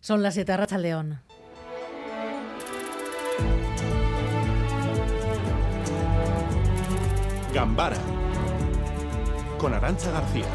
Son las siete al León. Gambara con Arancha García.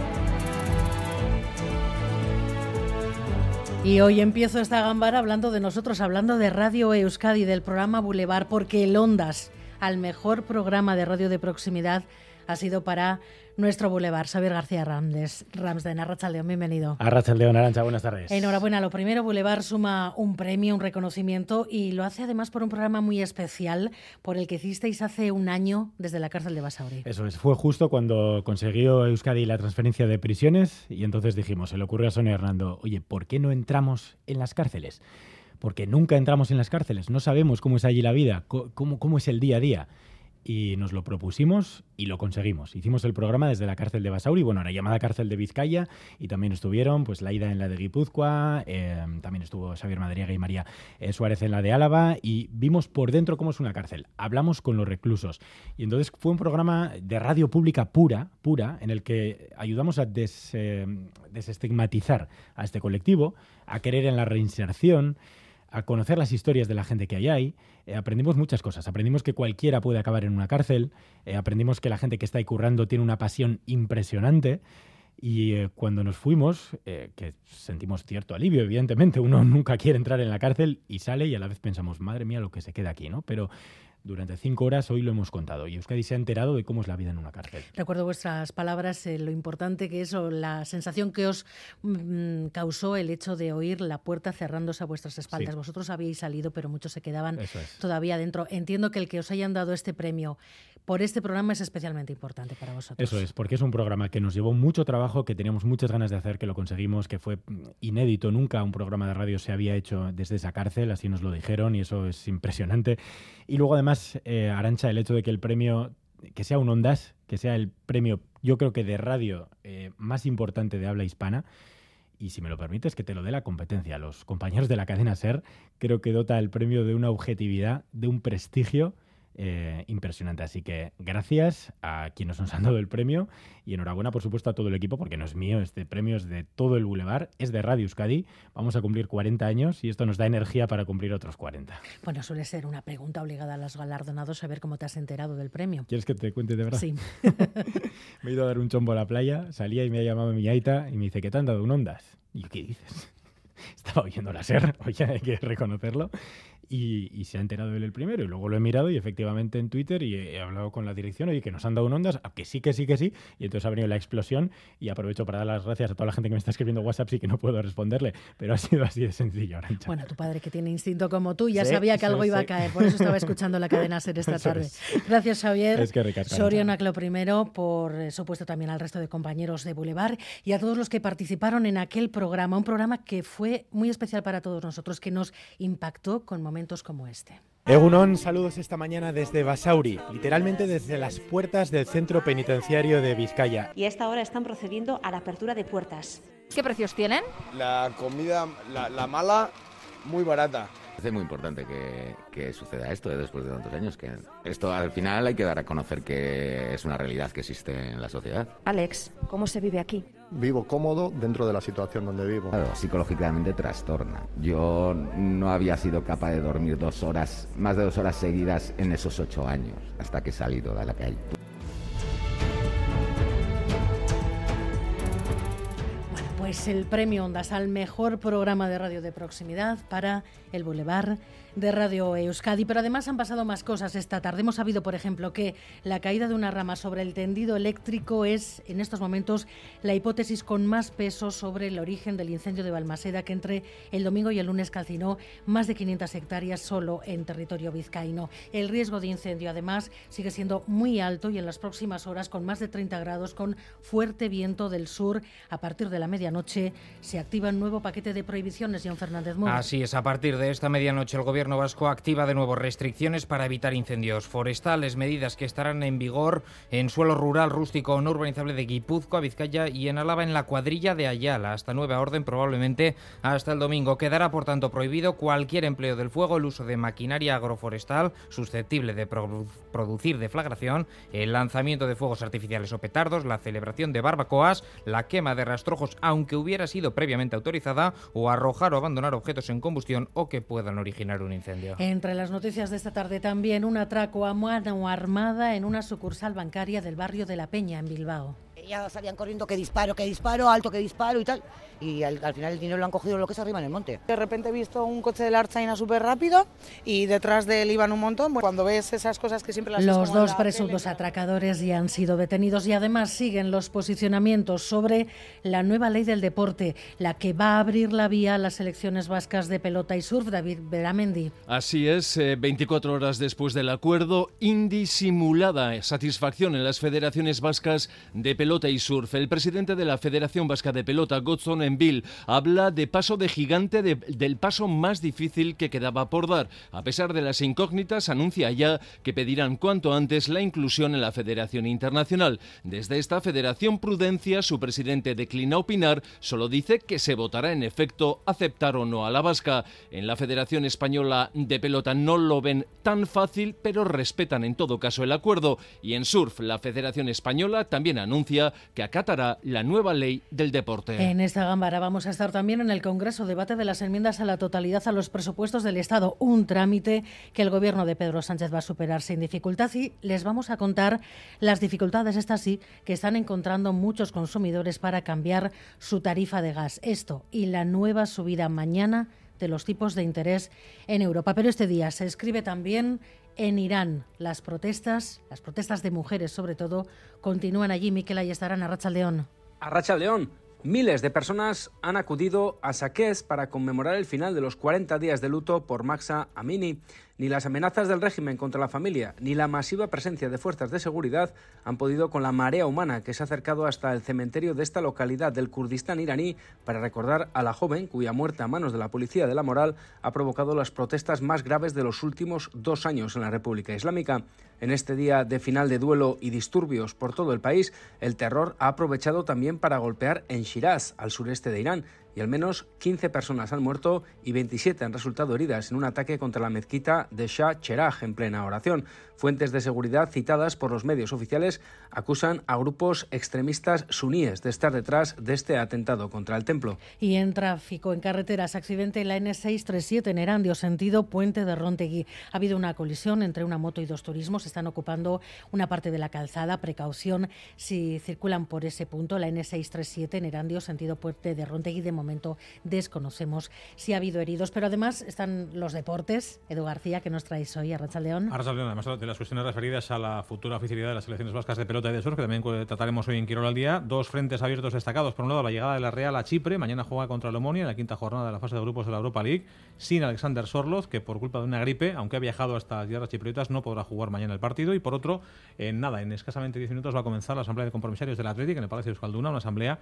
Y hoy empiezo esta gambara hablando de nosotros, hablando de Radio Euskadi, del programa Boulevard, porque el Ondas, al mejor programa de radio de proximidad, ha sido para nuestro Boulevard. Xavier García Ramdes, Ramsden, Arrachaldeón, bienvenido. Arrachaldeón, Arancha, buenas tardes. Enhorabuena. Lo primero, Boulevard suma un premio, un reconocimiento y lo hace además por un programa muy especial por el que hicisteis hace un año desde la cárcel de Basauri. Eso es, fue justo cuando consiguió Euskadi la transferencia de prisiones y entonces dijimos, se le ocurrió a Sonia Hernando, oye, ¿por qué no entramos en las cárceles? Porque nunca entramos en las cárceles, no sabemos cómo es allí la vida, cómo, cómo es el día a día y nos lo propusimos y lo conseguimos. Hicimos el programa desde la cárcel de Basauri, bueno, la llamada cárcel de Vizcaya, y también estuvieron pues Laida en la de Guipúzcoa, em, también estuvo Xavier Madriaga y María eh, Suárez en la de Álava, y vimos por dentro cómo es una cárcel. Hablamos con los reclusos. Y entonces fue un programa de radio pública pura, pura, en el que ayudamos a em, desestigmatizar a este colectivo, a querer en la reinserción, a conocer las historias de la gente que hay ahí, eh, aprendimos muchas cosas. Aprendimos que cualquiera puede acabar en una cárcel, eh, aprendimos que la gente que está ahí currando tiene una pasión impresionante. Y eh, cuando nos fuimos, que sentimos cierto alivio, evidentemente, uno nunca quiere entrar en la cárcel y sale y a la vez pensamos, madre mía, lo que se queda aquí, ¿no? Pero durante cinco horas hoy lo hemos contado y Euskadi se ha enterado de cómo es la vida en una cárcel. Recuerdo vuestras palabras, eh, lo importante que es o la sensación que os mm, causó el hecho de oír la puerta cerrándose a vuestras espaldas. Vosotros habíais salido, pero muchos se quedaban todavía dentro. Entiendo que el que os hayan dado este premio por este programa es especialmente importante para vosotros. Eso es, porque es un programa que nos llevó mucho trabajo, que teníamos muchas ganas de hacer, que lo conseguimos, que fue mm, inédito. Nunca un programa de radio se había hecho desde esa cárcel, así nos lo dijeron y eso es impresionante. Y luego además eh, Arancha, el hecho de que el premio, que sea un Ondas, que sea el premio, yo creo que de radio eh, más importante de habla hispana, y si me lo permites, que te lo dé la competencia. Los compañeros de la cadena SER creo que dota el premio de una objetividad, de un prestigio eh, impresionante. Así que gracias a quienes nos han dado el premio y enhorabuena, por supuesto, a todo el equipo, porque no es mío, este premio es de todo el Boulevard, es de Radio Euskadi. Vamos a cumplir 40 años y esto nos da energía para cumplir otros 40. Bueno, suele ser una pregunta obligada a los galardonados saber cómo te has enterado del premio. ¿Quieres que te cuente de verdad? Sí. me he ido a dar un chombo a la playa, salía y me ha llamado mi aita y me dice, ¿qué te han dado un Ondas? Y yo, ¿qué dices? Estaba oyendo la SER, oye, hay que reconocerlo y, se ha enterado él el primero. Y luego lo he mirado y efectivamente en Twitter y he, hablado con la dirección, oye, que nos han dado un ondas, que sí, que sí, que sí. Y entonces ha venido la explosión y aprovecho para dar las gracias a toda la gente que me está escribiendo WhatsApp, sí que no puedo responderle, pero ha sido así de sencillo, Bueno, tu padre que tiene instinto como tú ya sabía que algo iba a caer, por eso estaba escuchando la cadena SER esta tarde. Gracias, Javier. Es que Soriana, lo primero, por supuesto también al resto de compañeros de Boulevard y a todos los que participaron en aquel programa, un programa que fue muy especial para todos nosotros, que nos impactó con momentos como este. Egunon, saludos esta mañana desde Basauri, literalmente desde las puertas del centro penitenciario de Vizcaya. Y a esta hora están procediendo a la apertura de puertas. ¿Qué precios tienen? La comida, la, mala, muy barata. Es muy importante que, suceda esto ¿eh? después de tantos años. Que esto al final hay que dar a conocer que es una realidad que existe en la sociedad. Alex, ¿cómo se vive aquí? vivo cómodo dentro de la situación donde vivo. Claro, psicológicamente trastorna. Yo no había sido capaz de dormir dos horas, más de dos horas seguidas en esos ocho años, hasta que he salido de la calle. Pues el premio Ondas al mejor programa de radio de proximidad para el Boulevard de Radio Euskadi. Pero además han pasado más cosas esta tarde. Hemos sabido, por ejemplo, que la caída de una rama sobre el tendido eléctrico es, en estos momentos, la hipótesis con más peso sobre el origen del incendio de Balmaseda, que entre el domingo y el lunes calcinó más de 500 hectáreas solo en territorio vizcaíno. El riesgo de incendio, además, sigue siendo muy alto y en las próximas horas, con más de 30 grados, con fuerte viento del sur, a partir de la medianoche, se activa un nuevo paquete de prohibiciones, John Fernández Mora. Así es, a partir de esta medianoche el gobierno Gobierno vasco activa de nuevo restricciones para evitar incendios forestales, medidas que estarán en vigor en suelo rural, rústico no urbanizable de Guipúzcoa, Vizcaya y en Álava en la cuadrilla de Ayala. Hasta nueva orden, probablemente hasta el domingo. Quedará, por tanto, prohibido cualquier empleo del fuego, el uso de maquinaria agroforestal susceptible de producir deflagración, el lanzamiento de fuegos artificiales o petardos, la celebración de barbacoas, la quema de rastrojos, aunque hubiera sido previamente autorizada, o arrojar o abandonar objetos en combustión o que puedan originar un incendio. Entre las noticias de esta tarde también un atraco a mano armada en una sucursal bancaria del barrio de La Peña, en Bilbao ya salían corriendo que disparo, que disparo, alto que disparo y tal. Y al, final el dinero lo han cogido lo que es arriba en el monte. De repente he visto un coche de la Archaina súper rápido y detrás de él iban un montón. Cuando ves esas cosas que siempre las Los dos presuntos atracadores ya han sido detenidos y además siguen los posicionamientos sobre la nueva ley del deporte, la que va a abrir la vía a las selecciones vascas de pelota y surf, David Beramendi. Así es, 24 eh, horas después del acuerdo, indisimulada satisfacción en las federaciones vascas de pelota y surf. El presidente de la Federación Vasca de Pelota, Godson Envil, habla de paso de gigante del paso más difícil que quedaba por dar. A pesar de las incógnitas, anuncia ya que pedirán cuanto antes la inclusión en la Federación Internacional. Desde esta Federación Prudencia, su presidente declina opinar, solo dice que se votará en efecto aceptar o no a la vasca. En la Federación Española de Pelota no lo ven tan fácil, pero respetan en todo caso el acuerdo. Y en surf, la Federación Española también anuncia que acatará la nueva ley del deporte. En esta gámbara vamos a estar también en el Congreso debate de las enmiendas a la totalidad a los presupuestos del Estado, un trámite que el gobierno de Pedro Sánchez va a superar sin dificultad y les vamos a contar las dificultades, estas sí, que están encontrando muchos consumidores para cambiar su tarifa de gas. Esto y la nueva subida mañana de los tipos de interés en Europa. Pero este día se escribe también en Irán. Las protestas, las protestas de mujeres sobre todo, continúan allí. Miquel, ahí estarán a Racha León. A Racha León. Miles de personas han acudido a Saqqez para conmemorar el final de los 40 días de luto por Maxa Amini. Ni las amenazas del régimen contra la familia, ni la masiva presencia de fuerzas de seguridad han podido con la marea humana que se ha acercado hasta el cementerio de esta localidad del Kurdistán iraní para recordar a la joven cuya muerte a manos de la policía de la moral ha provocado las protestas más graves de los últimos dos años en la República Islámica. En este día de final de duelo y disturbios por todo el país, el terror ha aprovechado también para golpear en Shiraz, al sureste de Irán, y al menos 15 personas han muerto y 27 han resultado heridas en un ataque contra la mezquita de Shah Cheragh en plena oración. Fuentes de seguridad citadas por los medios oficiales acusan a grupos extremistas suníes de estar detrás de este atentado contra el templo. Y en tráfico, en carreteras, accidente en la N637 en Erandio, sentido Puente de Rontegui. Ha habido una colisión entre una moto y dos turismos. Están ocupando una parte de la calzada. Precaución si circulan por ese punto. La N637 en Erandio, sentido Puente de Rontegui. De momento desconocemos si ha habido heridos. Pero además están los deportes. Edu García, que nos traéis hoy a Rachaldeón. A Rachaldeón, además de las cuestiones referidas a la futura oficialidad de las selecciones vascas de pelota y de surf, que también trataremos hoy en Quirol al día. Dos frentes abiertos destacados. Por un lado, la llegada de la Real a Chipre. Mañana juega contra el Omonia en la quinta jornada de la fase de grupos de la Europa League. Sin Alexander Sorloz, que por culpa de una gripe, aunque ha viajado hasta las tierras chipriotas, no podrá jugar mañana el partido. Y por otro, en nada, en escasamente 10 minutos va a comenzar la asamblea de compromisarios del Atlético en el Palacio de Euskalduna, una asamblea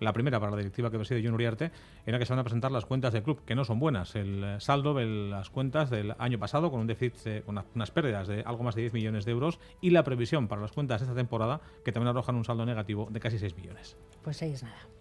la primera para la directiva que preside John Uriarte, en la que se van a presentar las cuentas del club, que no son buenas. El saldo de las cuentas del año pasado, con un déficit, con unas pérdidas de algo más de 10 millones de euros, y la previsión para las cuentas de esta temporada, que también arrojan un saldo negativo de casi 6 millones. Pues 6 nada.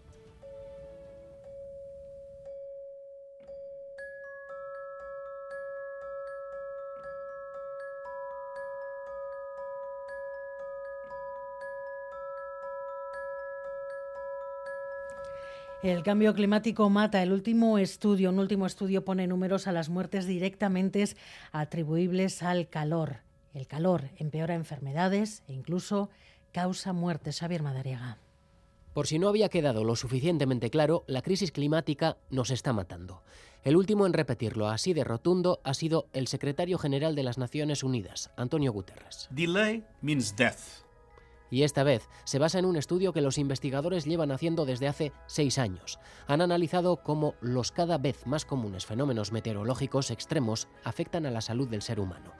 El cambio climático mata. El último estudio, un último estudio pone números a las muertes directamente atribuibles al calor. El calor empeora enfermedades e incluso causa muertes. Xavier Madariaga. Por si no había quedado lo suficientemente claro, la crisis climática nos está matando. El último en repetirlo así de rotundo ha sido el secretario general de las Naciones Unidas, Antonio Guterres. Delay means death y esta vez se basa en un estudio que los investigadores llevan haciendo desde hace seis años. Han analizado cómo los cada vez más comunes fenómenos meteorológicos extremos afectan a la salud del ser humano.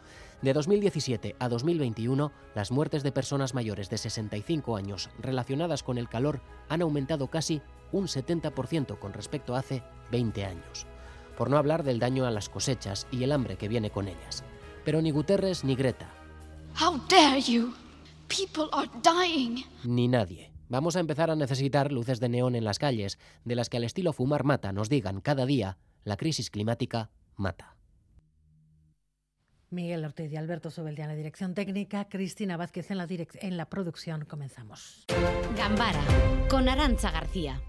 De 2017 a 2021, las muertes de personas mayores de 65 años relacionadas con el calor han aumentado casi un 70% con respecto a hace 20 años. Por no hablar del daño a las cosechas y el hambre que viene con ellas. Pero ni Guterres ni Greta. How dare you? People are dying. Ni nadie. Vamos a empezar a necesitar luces de neón en las calles, de las que al estilo fumar mata nos digan cada día, la crisis climática mata. Miguel Ortiz y Alberto Sobeldia en la dirección técnica, Cristina Vázquez en la, en la producción. Comenzamos. Gambara, con Arancha García.